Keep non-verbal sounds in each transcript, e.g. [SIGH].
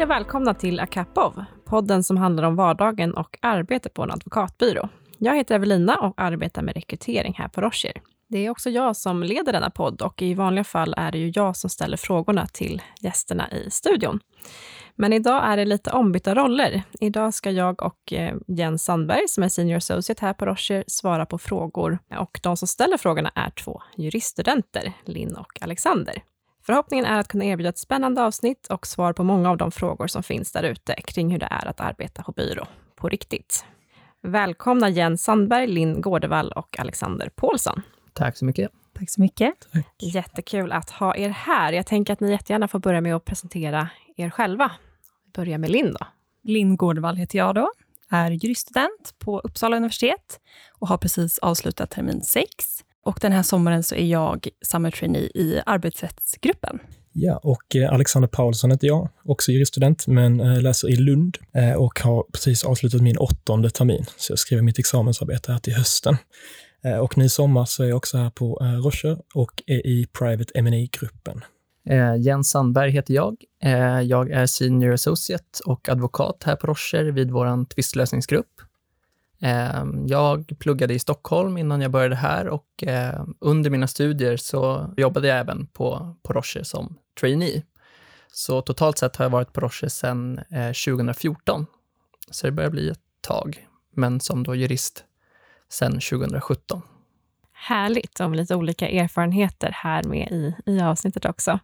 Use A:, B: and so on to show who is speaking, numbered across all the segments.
A: Hej och välkomna till Akapov, podden som handlar om vardagen och arbete på en advokatbyrå. Jag heter Evelina och arbetar med rekrytering här på Rocher. Det är också jag som leder denna podd och i vanliga fall är det ju jag som ställer frågorna till gästerna i studion. Men idag är det lite ombytta roller. Idag ska jag och eh, Jens Sandberg, som är senior associate här på Rocher, svara på frågor. Och de som ställer frågorna är två juriststudenter, Linn och Alexander. Förhoppningen är att kunna erbjuda ett spännande avsnitt och svar på många av de frågor som finns där ute kring hur det är att arbeta på byrå på riktigt. Välkomna Jens Sandberg, Linn Gårdevall och Alexander Paulsson.
B: Tack så mycket.
C: Tack så mycket.
B: Tack.
A: Jättekul att ha er här. Jag tänker att ni jättegärna får börja med att presentera er själva. Vi börjar med Linn då.
C: Linn Gårdevall heter jag då, är juriststudent på Uppsala universitet och har precis avslutat termin 6. Och den här sommaren så är jag summer trainee i arbetsrättsgruppen.
B: Ja, och eh, Alexander Paulsson heter jag, också juriststudent, men eh, läser i Lund eh, och har precis avslutat min åttonde termin, så jag skriver mitt examensarbete här till hösten. Och nu i sommar så är jag också här på Rocher och är i Private M&A gruppen
D: Jens Sandberg heter jag. Jag är senior associate och advokat här på Rocher vid vår tvistlösningsgrupp. Ehm, jag pluggade i Stockholm innan jag började här och ehm, under mina studier så jobbade jag även på, på Rocher som trainee. Så totalt sett har jag varit på Rocher sedan eh, 2014. Så det börjar bli ett tag, men som då jurist sedan 2017.
A: Härligt, och lite olika erfarenheter här med i, i avsnittet också.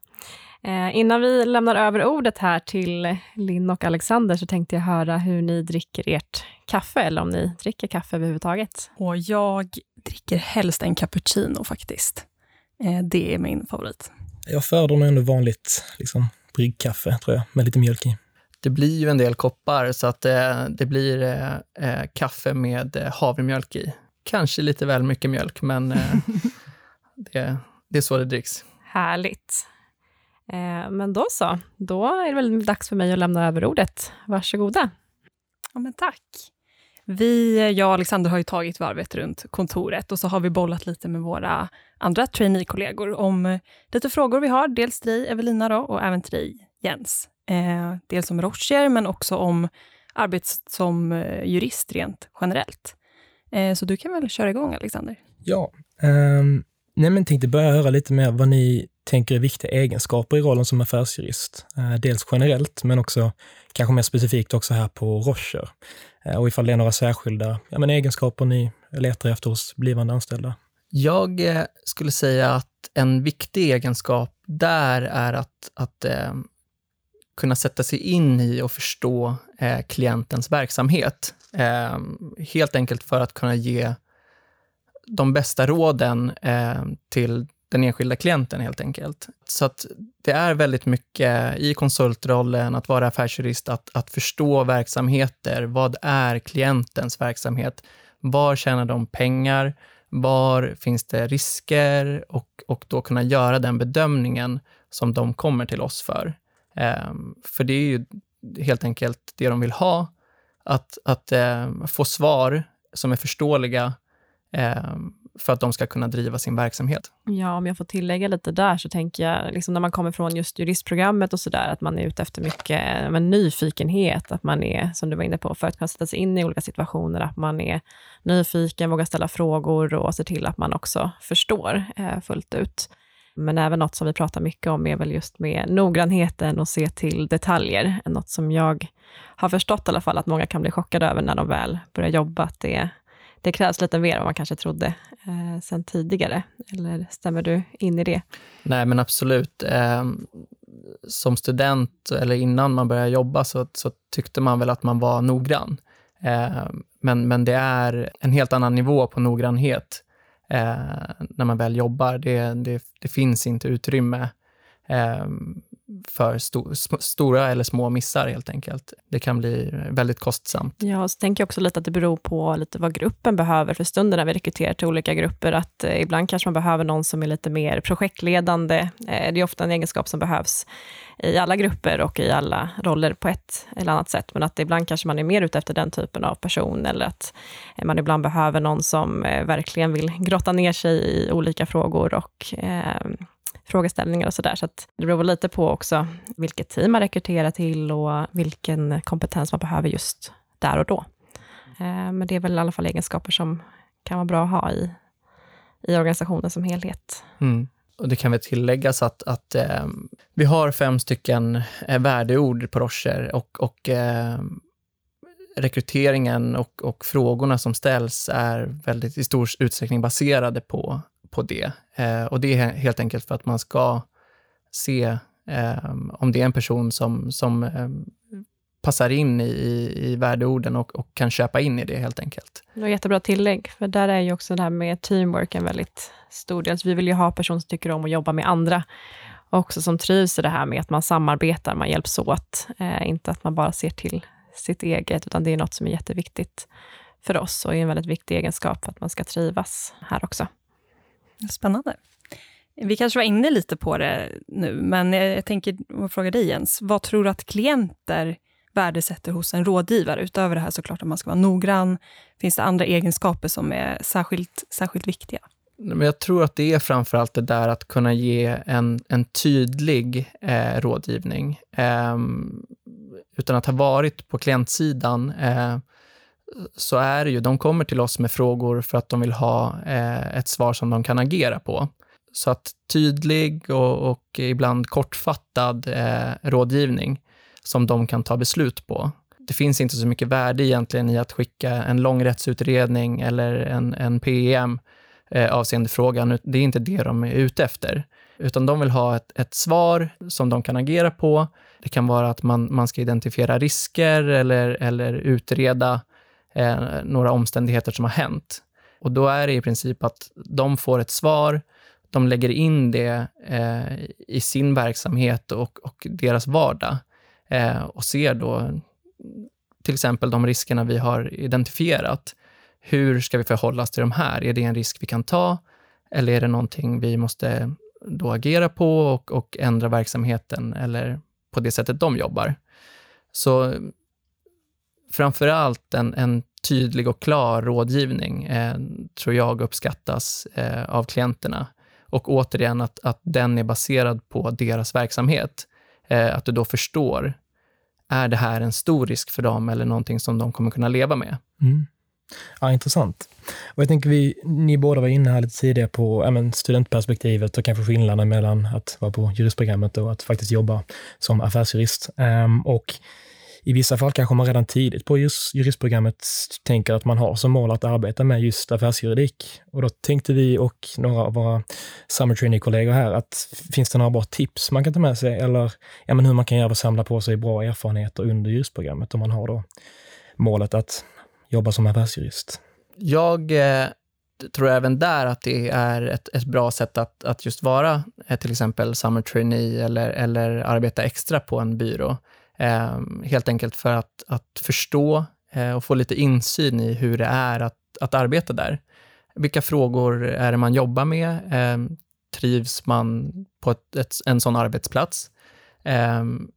A: Eh, innan vi lämnar över ordet här till Linn och Alexander så tänkte jag höra hur ni dricker ert kaffe, eller om ni dricker kaffe överhuvudtaget.
C: Och jag dricker helst en cappuccino faktiskt. Eh, det är min favorit.
B: Jag föredrar nog ändå vanligt liksom, bryggkaffe, tror jag, med lite mjölk i.
D: Det blir ju en del koppar, så att eh, det blir eh, eh kaffe med eh, havremjölk i kanske lite väl mycket mjölk, men eh, [LAUGHS] det, det är så det dricks.
A: Härligt. Eh, men då så, då är det väl dags för mig att lämna över ordet. Varsågoda.
C: Ja, men tack. Vi, jag och Alexander har ju tagit varvet runt kontoret och så har vi bollat lite med våra andra trainee-kollegor om lite frågor vi har. Dels till dig, Evelina, då, och även till dig, Jens. Eh, dels om Rocher, men också om arbetet som eh, jurist rent generellt. Eh, så du kan väl köra igång, Alexander?
B: Ja. Um, nej, men tänkte börja höra lite mer vad ni tänker är viktiga egenskaper i rollen som affärsjurist. Uh, dels generellt, men också kanske mer specifikt också här på Rocher. Uh, och ifall det är några särskilda ja, men egenskaper ni letar efter hos blivande anställda.
D: Jag eh, skulle säga att en viktig egenskap där är att, att eh, kunna sätta sig in i och förstå eh, klientens verksamhet. Eh, helt enkelt för att kunna ge de bästa råden eh, till den enskilda klienten helt enkelt. Så att det är väldigt mycket i konsultrollen, att vara affärsjurist, att, att förstå verksamheter. Vad är klientens verksamhet? Var tjänar de pengar? Var finns det risker? Och, och då kunna göra den bedömningen som de kommer till oss för. Ehm, för det är ju helt enkelt det de vill ha, att, att ehm, få svar som är förståeliga ehm, för att de ska kunna driva sin verksamhet.
A: Ja, om jag får tillägga lite där, så tänker jag, liksom när man kommer från just juristprogrammet och sådär, att man är ute efter mycket eh, men, nyfikenhet, att man är, som du var inne på, för att kunna sätta sig in i olika situationer, att man är nyfiken, vågar ställa frågor och se till att man också förstår eh, fullt ut. Men även något som vi pratar mycket om är väl just med noggrannheten och se till detaljer. Något som jag har förstått i alla fall att många kan bli chockade över när de väl börjar jobba, att det, det krävs lite mer än vad man kanske trodde eh, sen tidigare. Eller stämmer du in i det?
D: Nej, men absolut. Eh, som student, eller innan man började jobba, så, så tyckte man väl att man var noggrann. Eh, men, men det är en helt annan nivå på noggrannhet eh, när man väl jobbar. Det, det, det finns inte utrymme eh, för sto, stora eller små missar helt enkelt. Det kan bli väldigt kostsamt.
A: Ja, så tänker jag också lite att det beror på lite vad gruppen behöver för stunden när vi rekryterar till olika grupper. Att eh, ibland kanske man behöver någon som är lite mer projektledande. Eh, det är ofta en egenskap som behövs i alla grupper och i alla roller på ett eller annat sätt. Men att ibland kanske man är mer ute efter den typen av person, eller att eh, man ibland behöver någon som eh, verkligen vill grotta ner sig i olika frågor och eh, frågeställningar och sådär. Så att det beror lite på också vilket team man rekryterar till och vilken kompetens man behöver just där och då. Eh, men det är väl i alla fall egenskaper som kan vara bra att ha i, i organisationen som helhet.
D: Mm. Och det kan väl tilläggas att, att eh, vi har fem stycken eh, värdeord på Rocher och, och eh, rekryteringen och, och, frågorna som ställs är väldigt i stor utsträckning baserade på, på det. Eh, och det är helt enkelt för att man ska se eh, om det är en person som, som eh, passar in i, i värdeorden och, och kan köpa in i det helt enkelt.
A: Det var jättebra tillägg, för där är ju också det här med teamwork en väldigt stor del. Så vi vill ju ha personer som tycker om att jobba med andra, och också som trivs i det här med att man samarbetar, man hjälps åt. Eh, inte att man bara ser till sitt eget, utan det är något som är jätteviktigt för oss och är en väldigt viktig egenskap för att man ska trivas här också.
C: Spännande. Vi kanske var inne lite på det nu, men jag tänker fråga dig Jens, vad tror du att klienter värdesätter hos en rådgivare? Utöver det här såklart att man ska vara noggrann, finns det andra egenskaper som är särskilt, särskilt viktiga?
D: Men jag tror att det är framförallt det där att kunna ge en, en tydlig eh, rådgivning. Eh, utan att ha varit på klientsidan eh, så är det ju, de kommer till oss med frågor för att de vill ha eh, ett svar som de kan agera på. Så att tydlig och, och ibland kortfattad eh, rådgivning som de kan ta beslut på. Det finns inte så mycket värde egentligen i att skicka en lång rättsutredning eller en, en PM eh, avseende frågan. Det är inte det de är ute efter, utan de vill ha ett, ett svar som de kan agera på. Det kan vara att man, man ska identifiera risker eller, eller utreda eh, några omständigheter som har hänt. Och då är det i princip att de får ett svar, de lägger in det eh, i sin verksamhet och, och deras vardag eh, och ser då till exempel de riskerna vi har identifierat. Hur ska vi förhålla oss till de här? Är det en risk vi kan ta eller är det någonting vi måste då agera på och, och ändra verksamheten eller på det sättet de jobbar? Så framför allt en, en tydlig och klar rådgivning eh, tror jag uppskattas eh, av klienterna. Och återigen att, att den är baserad på deras verksamhet. Eh, att du då förstår, är det här en stor risk för dem eller någonting som de kommer kunna leva med?
B: Mm. Ja, intressant. Och jag tänker vi, ni båda var inne här lite tidigare på ja, studentperspektivet och kanske skillnaden mellan att vara på juristprogrammet och att faktiskt jobba som affärsjurist. Um, och i vissa fall kanske man redan tidigt på juristprogrammet tänker att man har som mål att arbeta med just affärsjuridik. Och då tänkte vi och några av våra summer trainee-kollegor här att finns det några bra tips man kan ta med sig eller ja, men hur man kan göra för att samla på sig bra erfarenheter under juristprogrammet om man har då målet att jobba som affärsjurist?
D: Jag eh, tror även där att det är ett, ett bra sätt att, att just vara eh, till exempel summer trainee eller, eller arbeta extra på en byrå. Ehm, helt enkelt för att, att förstå eh, och få lite insyn i hur det är att, att arbeta där. Vilka frågor är det man jobbar med? Ehm, trivs man på ett, ett, en sån arbetsplats? Ehm,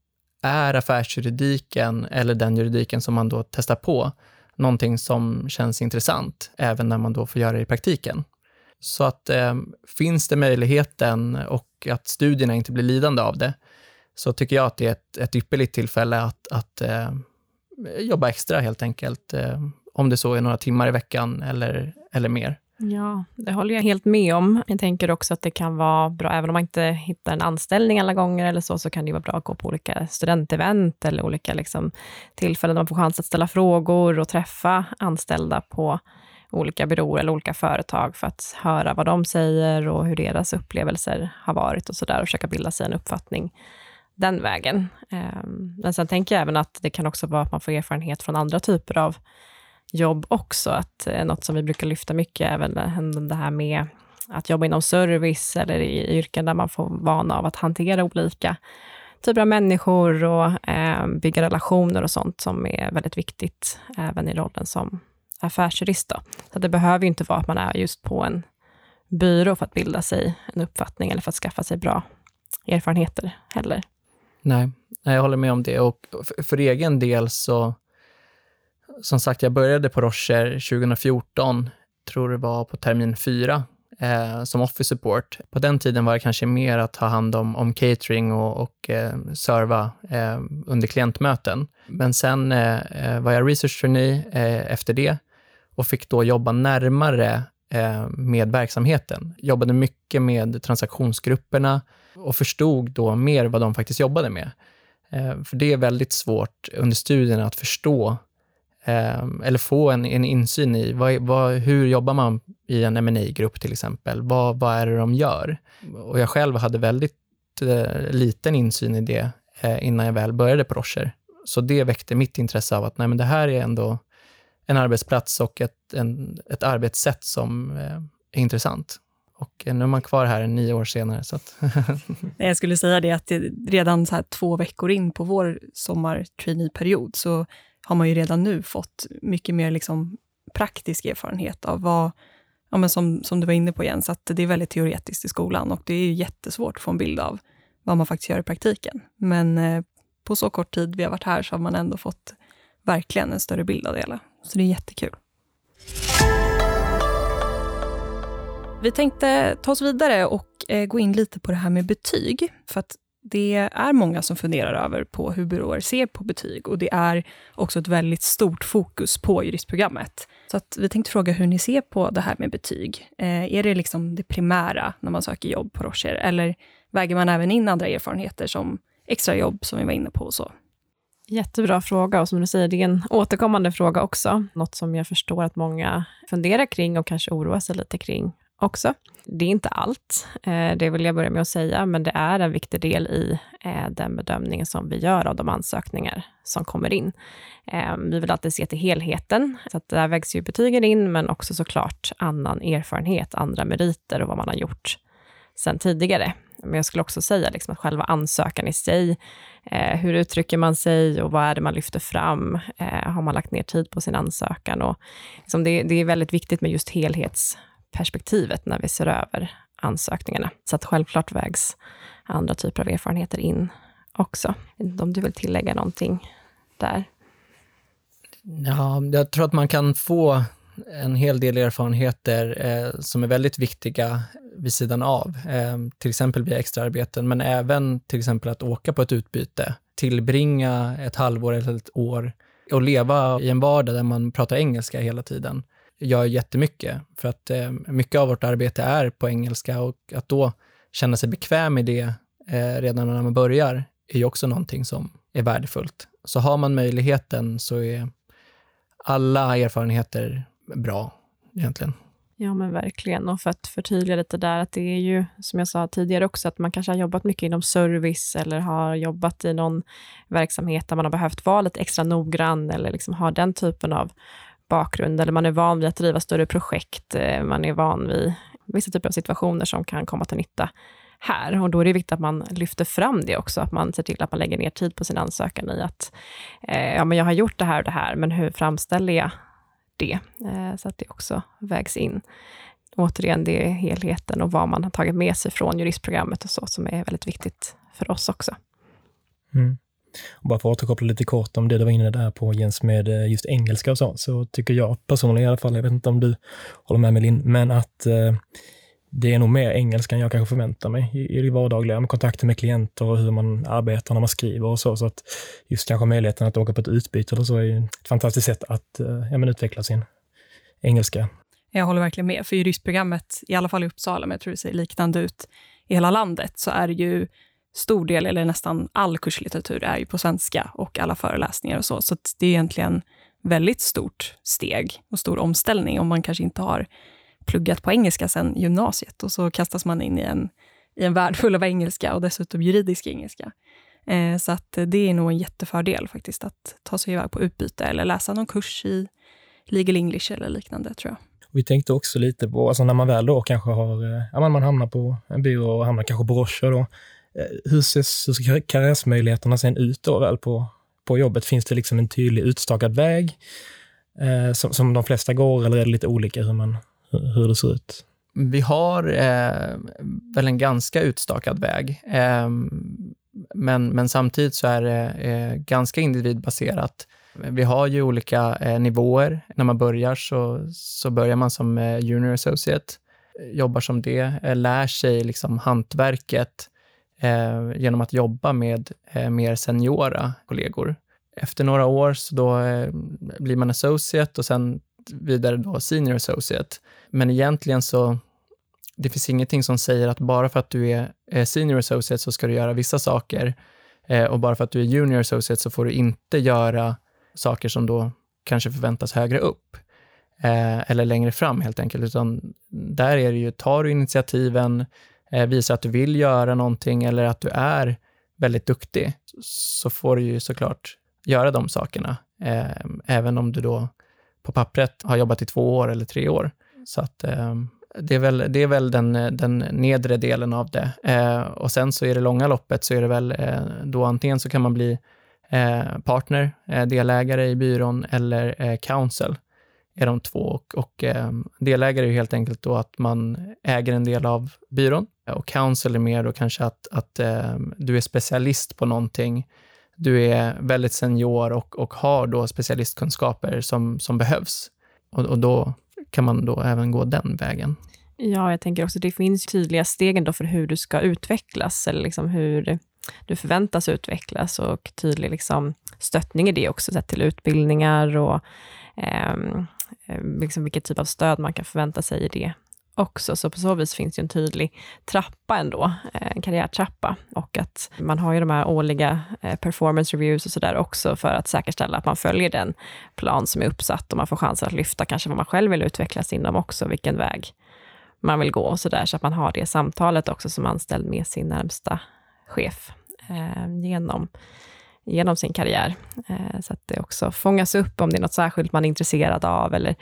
D: är affärsjuridiken eller den juridiken som man då testar på någonting som känns intressant, även när man då får göra det i praktiken? Så att eh, finns det möjligheten och att studierna inte blir lidande av det, så tycker jag att det är ett, ett ypperligt tillfälle att, att eh, jobba extra helt enkelt. Eh, om det så är några timmar i veckan eller, eller mer.
A: Ja, det håller jag helt med om. Jag tänker också att det kan vara bra, även om man inte hittar en anställning alla gånger eller så, så kan det vara bra att gå på olika studentevent eller olika liksom, tillfällen där man får chans att ställa frågor och träffa anställda på olika byråer eller olika företag för att höra vad de säger och hur deras upplevelser har varit och så där och försöka bilda sig en uppfattning den vägen. Ehm, men sen tänker jag även att det kan också vara att man får erfarenhet från andra typer av jobb också. Att eh, något som vi brukar lyfta mycket, även det här med att jobba inom service eller i yrken där man får vana av att hantera olika typer av människor och eh, bygga relationer och sånt som är väldigt viktigt även i rollen som affärsjurist. Då. Så det behöver ju inte vara att man är just på en byrå för att bilda sig en uppfattning eller för att skaffa sig bra erfarenheter heller.
D: Nej, jag håller med om det. Och för egen del så, som sagt, jag började på Rocher 2014, tror det var på termin fyra. eh, som office support. På den tiden var det kanske mer att ta hand om, om catering och, och eh, serva eh, under klientmöten. Men sen eh, eh var jag research trainee eh, efter det och fick då jobba närmare Eh, med verksamheten. Jobbade mycket med transaktionsgrupperna och förstod då mer vad de faktiskt jobbade med. Eh, för det är väldigt svårt under studierna att förstå eh, eller få en, en insyn i vad, vad, hur jobbar man i en mni grupp till exempel. Vad, vad är det de gör? Och jag själv hade väldigt eh, liten insyn i det eh, innan jag väl började på Rocher. Så det väckte mitt intresse av att nej, men det här är ändå en arbetsplats och ett, en, ett arbetssätt som eh, är intressant. Och eh, nu är man kvar här nio år senare. Så att [LAUGHS]
C: jag skulle säga det att det, redan så två veckor in på vår sommartraineeperiod så har man ju redan nu fått mycket mer liksom praktisk erfarenhet av vad, ja, men som, som du var inne på Jens, att det är väldigt teoretiskt i skolan och det är jättesvårt att få en bild av vad man faktiskt gör i praktiken. Men eh, på så kort tid vi har varit här så har man ändå fått verkligen en större bild av det hela. Så det är jättekul. Vi tänkte ta oss vidare och eh, gå in lite på det här med betyg. För att det är många som funderar över på hur byråer ser på betyg och det är också ett väldigt stort fokus på juristprogrammet. Så att vi tänkte fråga hur ni ser på det här med betyg. Eh, är det liksom det primära när man söker jobb på Rocher eller väger man även in andra erfarenheter som extrajobb som vi var inne på och så?
A: Jättebra fråga och som du säger, det är en återkommande fråga också. Något som jag förstår att många funderar kring och kanske oroar sig lite kring också. Det är inte allt, eh, det vill jag börja med att säga, men det är en viktig del i eh, den bedömningen som vi gör av de ansökningar som kommer in. Eh, vi vill alltid se till helheten, så att där vägs ju betygen in, men också såklart annan erfarenhet, andra meriter och vad man har gjort sen tidigare. Men jag skulle också säga liksom att själva ansökan i sig, eh, hur uttrycker man sig och vad är det man lyfter fram? Eh, har man lagt ner tid på sin ansökan? Och liksom det, det, är väldigt viktigt med just helhetsperspektivet, när vi ser över ansökningarna. Så att självklart vägs andra typer av erfarenheter in också. Om du vill tillägga någonting där?
D: Ja, jag tror att man kan få en hel del erfarenheter eh, som är väldigt viktiga vid sidan av, eh, till exempel via extraarbeten, men även till exempel att åka på ett utbyte, tillbringa ett halvår eller ett år och leva i en vardag där man pratar engelska hela tiden gör jättemycket. För att eh, mycket av vårt arbete är på engelska och att då känna sig bekväm i det eh, redan när man börjar är ju också någonting som är värdefullt. Så har man möjligheten så är alla erfarenheter bra egentligen.
A: Ja, men verkligen. Och för att förtydliga lite där, att det är ju, som jag sa tidigare också, att man kanske har jobbat mycket inom service eller har jobbat i någon verksamhet där man har behövt vara lite extra noggrann eller liksom ha den typen av bakgrund, eller man är van vid att driva större projekt, eh, man är van vid vissa typer av situationer som kan komma till nytta här. Och då är det viktigt att man lyfter fram det också, att man ser till att man lägger ner tid på sin ansökan i att, eh, ja men jag har gjort det här och det här, men hur framställer jag det? Eh, så att det också vägs in. Återigen, det är helheten och vad man har tagit med sig från juristprogrammet och så, som är väldigt viktigt för oss också.
B: Mm. Och bara för att återkoppla lite kort om det du var inne där på Jens med eh, just engelska och så, så tycker jag personligen i alla fall, jag vet inte om du håller med Melin, men att eh, det är nog mer engelska än jag kanske förväntar mig i, i det vardagliga, med kontakter med klienter och hur man arbetar när man skriver och så. Så att just kanske möjligheten att åka på ett utbyte eller så är ju ett fantastiskt sätt att eh, ja, men utveckla sin engelska.
C: Jag håller verkligen med, för juristprogrammet, i alla fall i Uppsala, men jag tror det ser liknande ut i hela landet, så är det ju stor del, eller nästan all kurslitteratur är ju på svenska och alla föreläsningar och så. Så det är egentligen väldigt stort steg och stor omställning om man kanske inte har pluggat på engelska sedan gymnasiet och så kastas man in i en, i en värld full av engelska och dessutom juridisk engelska. Eh, så att det är nog en jättefördel faktiskt att ta sig iväg på utbyte eller läsa någon kurs i legal English eller liknande tror jag.
B: Vi tänkte också lite på, alltså när man väl då kanske har, eh, ja, man hamnar på en byrå och hamnar kanske på Roche då, eh, hur ser, hur ser karriärsmöjligheterna sen ut då väl på, på jobbet? Finns det liksom en tydlig utstakad väg eh, som, som de flesta går eller är det lite olika hur, man, hur det ser ut?
D: Vi har eh, väl en ganska utstakad väg. Eh, men, men samtidigt så är det eh, ganska individbaserat. Vi har ju olika eh, nivåer. När man börjar så, så börjar man som eh, junior associate jobbar som det, eh, lär sig liksom hantverket eh, genom att jobba med eh, mer seniora kollegor. Efter några år så då eh, blir man associate och sen vidare då senior associate. Men egentligen så det finns ingenting som säger att bara för att du är senior associate så ska du göra vissa saker eh, och bara för att du är junior associate så får du inte göra saker som då kanske förväntas högre upp eh, eller längre fram helt enkelt, utan där är det ju, tar du initiativen, eh, visar att du vill göra någonting eller att du är väldigt duktig, så får du ju såklart göra de sakerna, även om du då på pappret har jobbat i två år eller tre år. Så att eh, det är väl, det är väl den, eh, den nedre delen av det. Eh, och sen så i det långa loppet så är det väl eh, då antingen så kan man bli eh, partner, eh, delägare i byrån eller eh, är de två. Och, och eh, delägare är helt enkelt då att man äger en del av byrån och council är mer då kanske att, att eh, du är specialist på någonting. Du är väldigt senior och, och har då specialistkunskaper som, som behövs. Och, och då kan man då även gå den vägen.
A: Ja, jag tänker också det finns tydliga stegen då för hur du ska utvecklas, eller liksom hur du förväntas utvecklas och tydlig liksom stöttning i det också, sett till utbildningar och ehm, eh, liksom vilket typ av stöd man kan förvänta sig i det också. Så på så vis finns det en tydlig trappa ändå, eh, en karriärtrappa. Och att man har ju de här årliga eh, performance reviews och sådär också för att säkerställa att man följer den plan som är uppsatt och man får chansen att lyfta kanske vad man själv vill utvecklas inom också, vilken väg man vill gå och sådär, så att man har det samtalet också som anställd med sin närmsta chef eh, genom genom sin karriär. Eh, så att det också fångas upp om det är något särskilt man är intresserad av. Eller,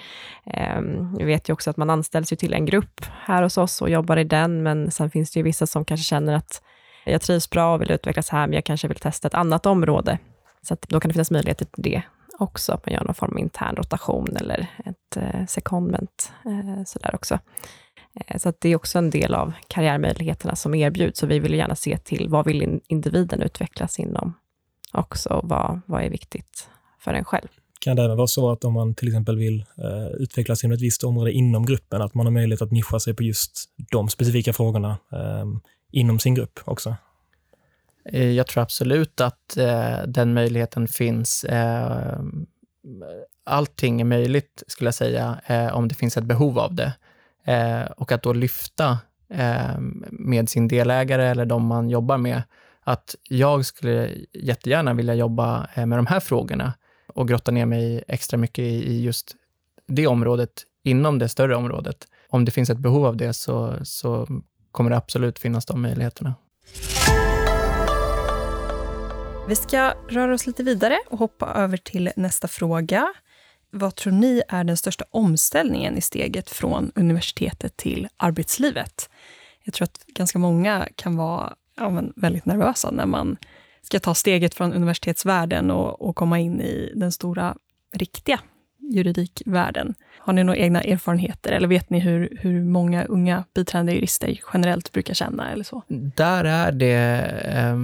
A: eh, vi vet ju också att man anställs ju till en grupp här hos oss och jobbar i den, men sen finns det ju vissa som kanske känner att jag trivs bra och vill utvecklas här, men jag kanske vill testa ett annat område. Så att då kan det finnas möjligheter till det också, att man gör någon form av intern rotation eller ett eh, secondment eh, sådär också. Eh, så att det är också en del av karriärmöjligheterna som erbjuds, och vi vill gärna se till vad vill individen utvecklas inom också vad, vad är viktigt för en själv.
B: Kan det även vara så att om man till exempel vill eh, utvecklas inom ett visst område inom gruppen, att man har möjlighet att nischa sig på just de specifika frågorna eh, inom sin grupp också?
D: Eh, jag tror absolut att eh, den möjligheten finns. Eh, allting är möjligt, skulle jag säga, eh, om det finns ett behov av det. Eh, och att då lyfta med sin delägare eller de man jobbar med att jag skulle jättegärna vilja jobba eh, med de här frågorna och grotta ner mig extra mycket i just det området inom det större området. Om det finns ett behov av det så, så kommer det absolut finnas de möjligheterna.
C: Vi ska röra oss lite vidare och hoppa över till nästa fråga. Vad tror ni är den största omställningen i steget från universitetet till arbetslivet? Jag tror att ganska många kan vara ja, men väldigt nervösa när man ska ta steget från universitetsvärlden och, och komma in i den stora, riktiga juridikvärlden. Har ni några egna erfarenheter eller vet ni hur, hur många unga biträdande jurister generellt brukar känna? eller så?
D: Där är det eh,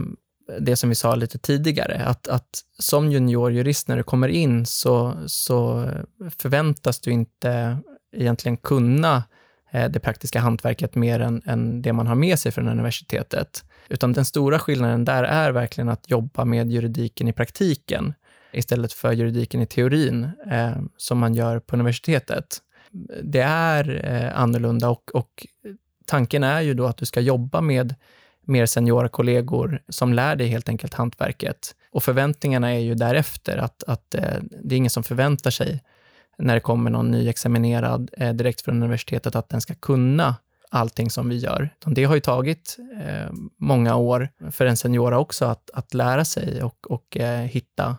D: det som vi sa lite tidigare, att, att som juniorjurist när du kommer in så, så förväntas du inte egentligen kunna eh, det praktiska hantverket mer än, än det man har med sig från universitetet. Utan den stora skillnaden där är verkligen att jobba med juridiken i praktiken istället för juridiken i teorin eh, som man gör på universitetet. Det är eh, annorlunda och, och tanken är ju då att du ska jobba med mer seniora kollegor som lär dig helt enkelt hantverket. Och förväntningarna är ju därefter att, att eh, det är ingen som förväntar sig när det kommer någon nyexaminerad eh, direkt från universitetet att den ska kunna allting som vi gör. Det har ju tagit eh, många år för en seniora också att, att lära sig och, och eh, hitta,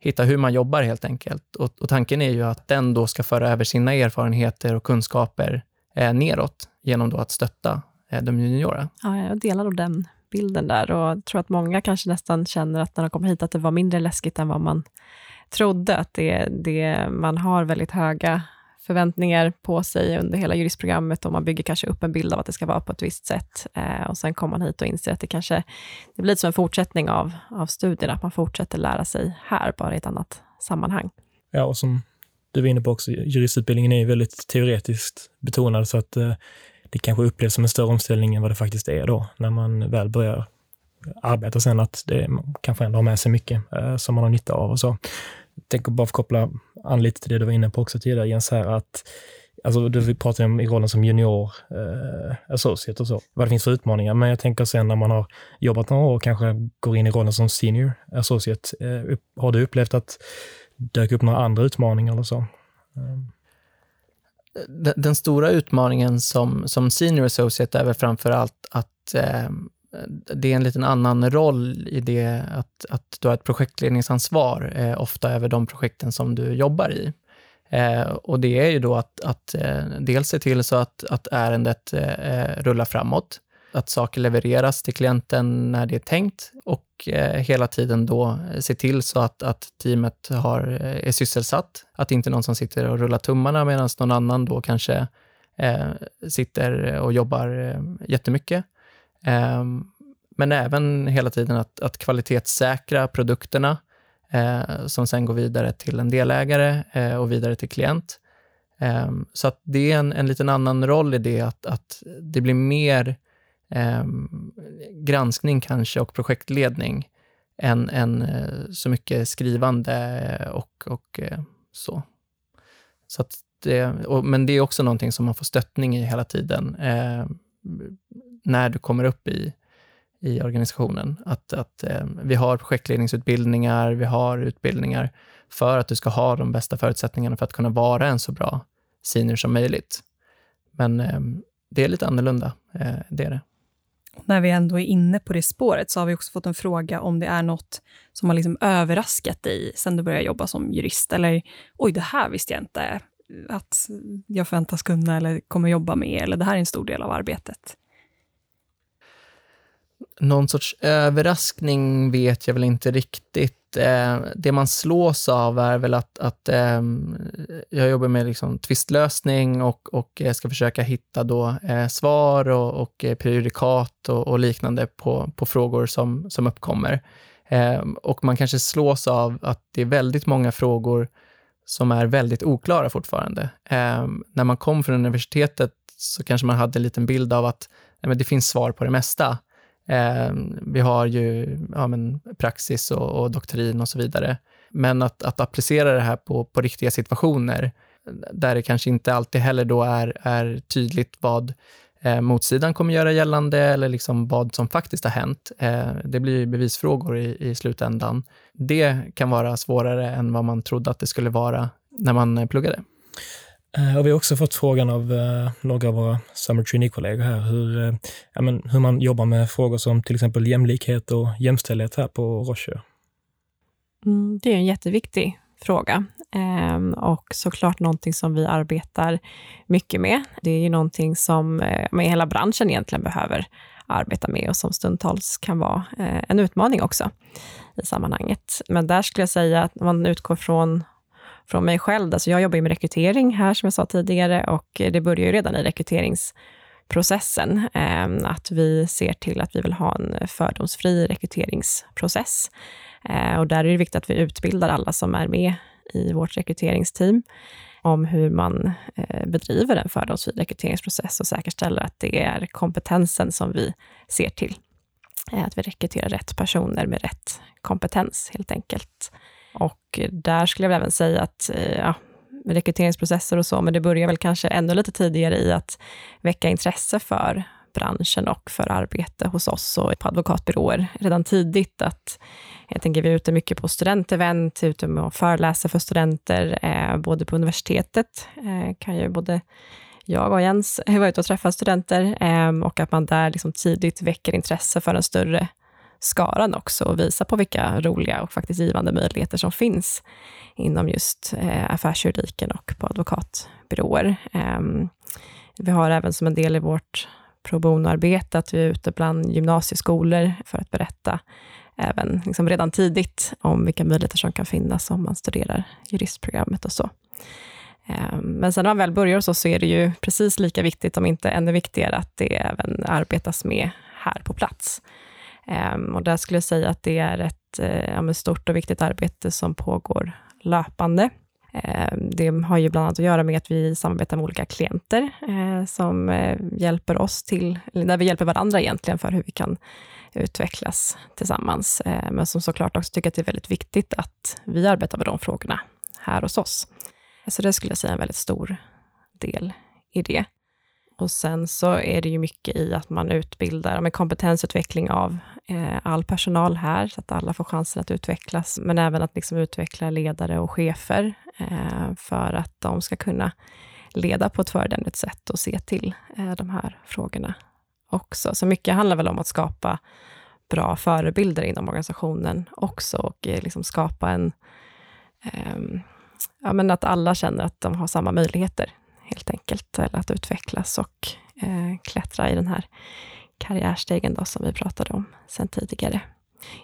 D: hitta hur man jobbar helt enkelt. Och, och, tanken är ju att den då ska föra över sina erfarenheter och kunskaper eh, neråt genom då att stötta eh, de juniora.
A: Ja, jag delar då den bilden där och jag tror att många kanske nästan känner att när de kommer hit att det var mindre läskigt än vad man trodde. Att det, det, man har väldigt höga förväntningar på sig under hela juristprogrammet och man bygger kanske upp en bild av att det ska vara på ett visst sätt. Eh, och sen kommer man hit och inser att det kanske det blir som en fortsättning av, av studierna, att man fortsätter lära sig här, bara i ett annat sammanhang.
B: Ja, och som du var inne på också, juristutbildningen är ju väldigt teoretiskt betonad, så att eh, det kanske upplevs som en större omställning än vad det faktiskt är då, när man väl börjar arbeta sen, att det kanske ändå har med sig mycket eh, som man har nytta av och så. Jag tänker bara koppla anlite till det du var inne på också tidigare, Jens, här, att Alltså du pratar om i rollen som junior eh, associate och så, vad det finns för utmaningar. Men jag tänker sen när man har jobbat några år och kanske går in i rollen som senior associate, eh, upp, har du upplevt att det dök upp några andra utmaningar eller så?
D: Um. Den, den, stora utmaningen som, som senior associate är väl framför allt att eh, Eh, det är en liten annan roll i det att, att du har ett projektledningsansvar, eh, ofta över de projekten som du jobbar i. Eh, och det är ju då att, att eh, dels se till så att, att ärendet eh, eh rullar framåt, att saker levereras till klienten när det är tänkt och eh, hela tiden då se till så att, att teamet har, eh, är sysselsatt. Att det inte är någon som sitter och rullar tummarna medan någon annan då kanske eh, sitter och jobbar jättemycket. Ehm, men även hela tiden att, att kvalitetssäkra produkterna eh, som sen går vidare till en delägare eh, och vidare till klient. Eh, så att det är en, en liten annan roll i det, att, att det blir mer eh, granskning kanske och projektledning än, än eh, så mycket skrivande och, och eh, så. så att det, och, men det är också någonting som man får stöttning i hela tiden eh, när du kommer upp i, i organisationen. Att, att eh, vi har projektledningsutbildningar, vi har utbildningar för att du ska ha de bästa förutsättningarna för att kunna vara en så bra senior som möjligt. Men eh, det är lite annorlunda, eh, det är det.
C: När vi ändå är inne på det spåret så har vi också fått en fråga om det är något som har liksom överraskat dig sen du började jobba som jurist. Eller oj, det här visste jag inte att jag förväntas kunna eller kommer jobba med. Eller det här är en stor del av arbetet
D: någon sorts överraskning vet jag väl inte riktigt. Eh, det man slås av är väl att, att eh, jag jobbar med liksom tvistlösning och, och eh, ska försöka hitta då eh, svar och, och eh, prejudikat och, och, liknande på, på frågor som, som uppkommer. Eh, och man kanske slås av att det är väldigt många frågor som är väldigt oklara fortfarande. Eh, när man kom från universitetet så kanske man hade en liten bild av att nej, det finns svar på det mesta. Eh, vi har ju ja, men, praxis och, och, doktrin och så vidare. Men att, att applicera det här på, på riktiga situationer, där det kanske inte alltid heller då är, är tydligt vad eh, motsidan kommer göra gällande eller liksom vad som faktiskt har hänt. Eh, det blir ju bevisfrågor i, i slutändan. Det kan vara svårare än vad man trodde att det skulle vara när man pluggade.
B: Eh, och vi har också fått frågan av eh, några av våra Summer Trainee-kollegor här, hur, eh, ja, men, hur man jobbar med frågor som till exempel jämlikhet och jämställdhet här på Roche.
A: Mm, det är en jätteviktig fråga ehm, och såklart någonting som vi arbetar mycket med. Det är ju någonting som med hela branschen egentligen behöver arbeta med och som stundtals kan vara en utmaning också i sammanhanget. Men där skulle jag säga att man utgår från från mig själv. Alltså jag jobbar ju med rekrytering här, som jag sa tidigare, och det börjar ju redan i rekryteringsprocessen. Ehm, att vi ser till att vi vill ha en fördomsfri rekryteringsprocess. Eh, och där är det viktigt att vi utbildar alla som är med i vårt rekryteringsteam om hur man eh, bedriver en fördomsfri rekryteringsprocess och säkerställer att det är kompetensen som vi ser till. Eh, att vi rekryterar rätt personer med rätt kompetens, helt enkelt. Och där skulle jag väl även säga att eh, ja, rekryteringsprocesser och så, men det börjar väl kanske ännu lite tidigare i att väcka intresse för branschen och för arbete hos oss och på advokatbyråer redan tidigt. Att jag tänker vi är ute mycket på studentevent, ute med att föreläsa för studenter, eh, både på universitetet, eh, kan ju både jag och Jens [LAUGHS] vara ute och träffa studenter eh, och att man där liksom tidigt väcker intresse för en större skaran också och visa på vilka roliga och faktiskt givande möjligheter som finns inom just eh, affärsjuridiken och på advokatbyråer. Eh, vi har även som en del i vårt pro bono-arbete att vi är ute bland gymnasieskolor för att berätta även liksom redan tidigt om vilka möjligheter som kan finnas om man studerar juristprogrammet och så. Ehm, men sen när man väl börjar så, så är det ju precis lika viktigt, om inte ännu viktigare, att det även arbetas med här på plats. Ehm, och där skulle jag säga att det är ett eh, ja, stort och viktigt arbete som pågår löpande. Ehm, det har ju bland annat att göra med att vi samarbetar med olika klienter eh, som eh, hjälper oss till, där vi hjälper varandra egentligen för hur vi kan utvecklas tillsammans. Ehm, men som såklart också tycker att det är väldigt viktigt att vi arbetar med de frågorna här hos oss. Så det skulle jag säga är en väldigt stor del i det. Och sen så är det ju mycket i att man utbildar, med kompetensutveckling av Eh, all personal här, så att alla får chansen att utvecklas, men även att liksom utveckla ledare och chefer eh, för att de ska kunna leda på ett föredömligt sätt och se till eh, de här frågorna också. Så mycket handlar väl om att skapa bra förebilder inom organisationen också och liksom skapa en ehm, ja, men att alla känner att de har samma möjligheter helt enkelt, eller att utvecklas och klättra i den här karriärstegen då, som vi pratade om sen tidigare.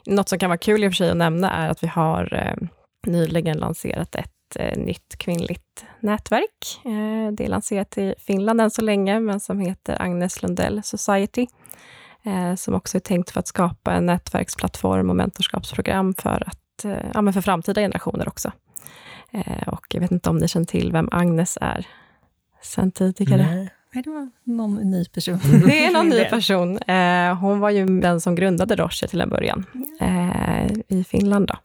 A: Något som kan vara kul i och för sig att nämna är att vi har eh, nyligen lanserat ett eh, nytt kvinnligt nätverk. Eh, det är lanserat i Finland än så länge, men som heter Agnes Lundell Society, eh, som också är tänkt för att skapa en nätverksplattform och mentorskapsprogram för, att, eh, ja, men för framtida generationer också. Eh, och jag vet inte om ni känner till vem Agnes är sen tidigare.
C: Nej. Nej, det var någon ny person. [LAUGHS]
A: Det är någon ny person. Eh, hon var ju den som grundade Roche till en början, eh, i Finland. Då.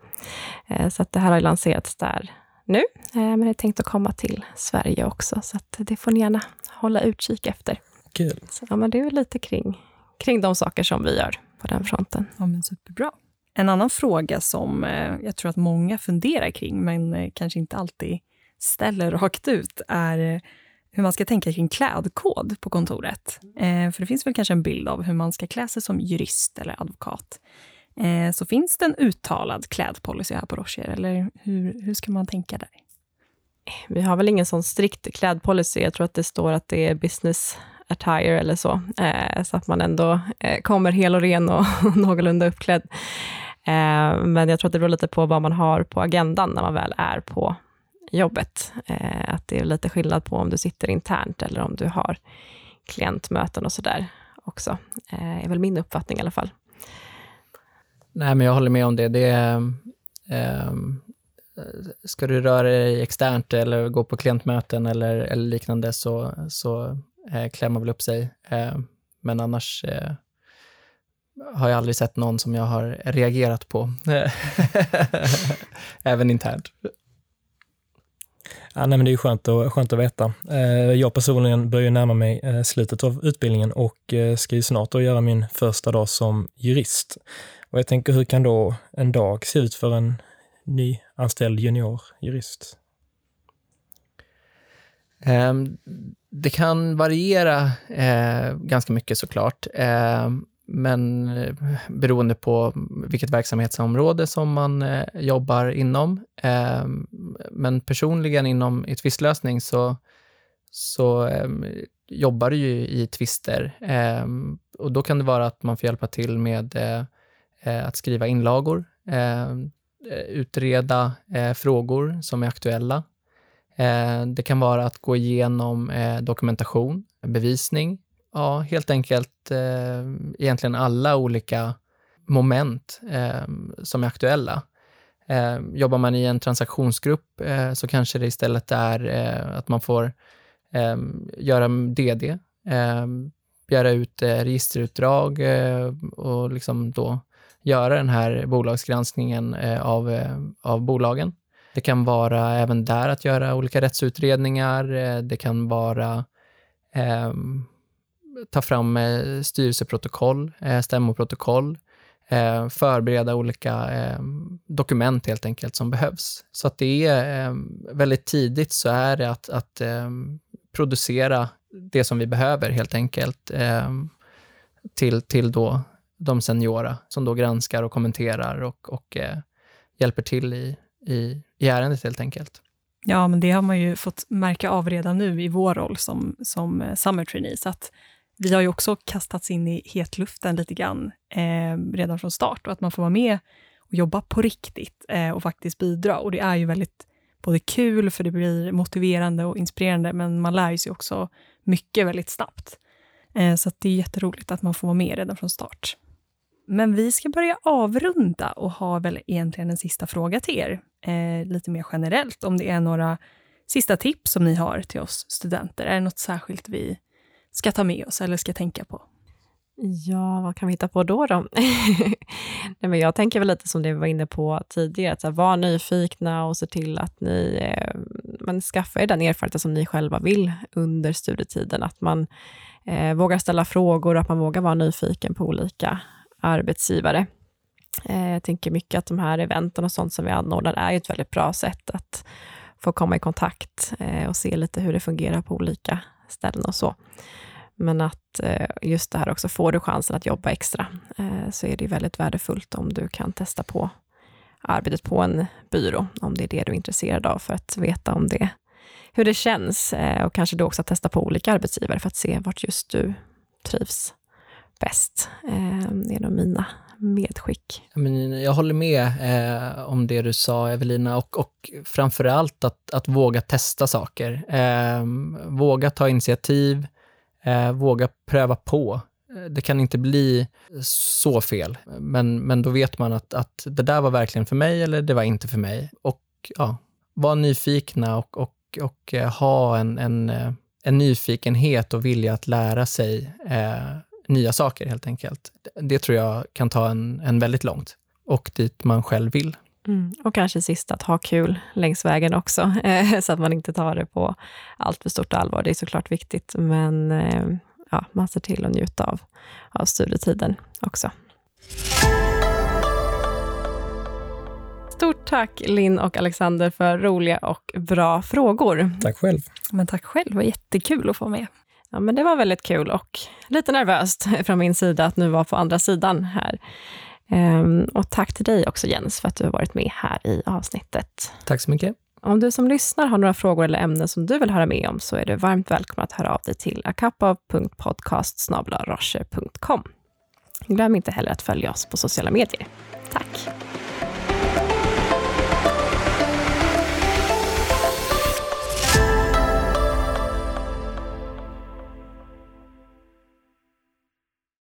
A: Eh, så att det här har lanserats där nu, eh, men det är tänkt att komma till Sverige också, så att det får ni gärna hålla utkik efter.
B: Kul.
A: Så, ja, men det är lite kring, kring de saker som vi gör på den fronten.
C: Ja, men superbra. En annan fråga som eh, jag tror att många funderar kring, men eh, kanske inte alltid ställer rakt ut, är hur man ska tänka kring klädkod på kontoret. Eh, för det finns väl kanske en bild av hur man ska klä sig som jurist eller advokat. Eh, så finns det en uttalad klädpolicy här på Rocher, eller hur, hur ska man tänka där?
A: Vi har väl ingen sån strikt klädpolicy. Jag tror att det står att det är business attire eller så, eh, så att man ändå eh, kommer hel och ren och [LAUGHS] någorlunda uppklädd. Eh, men jag tror att det beror lite på vad man har på agendan när man väl är på jobbet. Eh, att det är lite skillnad på om du sitter internt eller om du har klientmöten och sådär också. Eh, är väl min uppfattning i alla fall.
D: Nej, men jag håller med om det. det eh, ska du röra dig externt eller gå på klientmöten eller, eller liknande så, så eh, klär man väl upp sig. Eh, men annars eh, har jag aldrig sett någon som jag har reagerat på. [LAUGHS] Även internt.
B: Ja, nej, men det är skönt att, skönt att veta. Eh, jag personligen börjar närma mig eh, slutet av utbildningen och eh, ska ju snart då göra min första dag som jurist. Och jag tänker, hur kan då en dag se ut för en nyanställd juniorjurist?
D: Ehm, det kan variera eh, ganska mycket såklart. Ehm, men eh, beroende på vilket verksamhetsområde som man eh, jobbar inom. Ehm, men personligen inom i tvistlösning så, så eh, jobbar du ju i tvister ehm, och då kan det vara att man får hjälpa till med eh, eh att skriva inlagor, ehm, eh, utreda eh, frågor som är aktuella. det kan vara att gå igenom dokumentation, bevisning, ja, helt enkelt eh, egentligen alla olika moment eh, som är aktuella. Eh, jobbar man i en transaktionsgrupp eh, så kanske det istället är eh, att man får ehm, ehm, eh, göra DD, begära ut registerutdrag eh, och liksom då göra den här bolagsgranskningen eh, av, eh, av bolagen. Det kan vara även där att göra olika rättsutredningar. Det kan vara ehm, ta fram styrelseprotokoll, eh, stämmoprotokoll, eh, Eh, förbereda olika eh, dokument helt enkelt som behövs. Så att det är eh, väldigt tidigt så är det att, att producera det som vi behöver helt enkelt till, till då de seniora som då granskar och kommenterar och, och hjälper till i, i, i ärendet helt enkelt.
C: Ja, men det har man ju fått märka av redan nu i vår roll som, som summer trainee, så att vi har ju också kastats in i hetluften lite grann eh, redan från start och att man får vara med och jobba på riktigt eh, och faktiskt bidra. Och det är ju väldigt både kul, för det blir motiverande och inspirerande, men man lär sig också mycket väldigt snabbt. Eh, så det är jätteroligt att man får vara med redan från start. Men vi ska börja avrunda och har väl egentligen en sista fråga till er. eh, lite mer generellt, om det är några sista tips som ni har till oss studenter. Är det något särskilt vi ska ta med oss eller ska tänka på?
A: Ja, vad kan vi hitta på då? då? [LAUGHS] Nej, men jag tänker väl lite som det vi var inne på tidigare, att vara nyfikna och se till att ni eh, man skaffar er den erfarenheten som ni själva vill under studietiden. Att man eh, vågar ställa frågor och att man vågar vara nyfiken på olika arbetsgivare. Eh, jag tänker mycket att de här eventen och sånt som vi anordnar är ju ett väldigt bra sätt att få komma i kontakt eh, och se lite hur det fungerar på olika ställen och så. Men att eh, just det här också, får du chansen att jobba extra, eh, så är det väldigt värdefullt om du kan testa på arbetet på en byrå, om det är det du är intresserad av, för att veta om det, hur det känns eh, och kanske då också testa på olika arbetsgivare för att se vart just du trivs bäst. Det är nog mina medskick.
D: Jag håller med om det du sa, Evelina, och, och framför allt att, att våga testa saker. Våga ta initiativ, eh, våga pröva på. Eh, det kan inte bli så fel, men, men då vet man att, att det där var verkligen för mig eller det var inte för mig. Och ja, var nyfikna och, och, och eh, ha en, en, eh, en nyfikenhet och vilja att lära sig eh, nya saker helt enkelt. Det tror jag kan ta en, en väldigt långt och dit man själv vill.
A: Mm. Och kanske sist att ha kul längs vägen också, [LAUGHS] eh, så att man inte tar det på allt för stort allvar. Det är såklart viktigt, men eh, ja, man ser till att njuta av, av studietiden också. Stort tack Linn och Alexander för roliga och bra frågor.
B: Tack själv.
C: Men tack själv, det var jättekul att få med.
A: Ja, men det var väldigt kul och lite nervöst [LAUGHS] från min sida att nu vara på andra sidan här. Um, och tack till dig också Jens för att du har varit med här i avsnittet.
D: Tack så mycket.
A: Om du som lyssnar har några frågor eller ämnen som du vill höra med om så är du varmt välkommen att höra av dig till akapav.podcast Glöm inte heller att följa oss på sociala medier. Tack!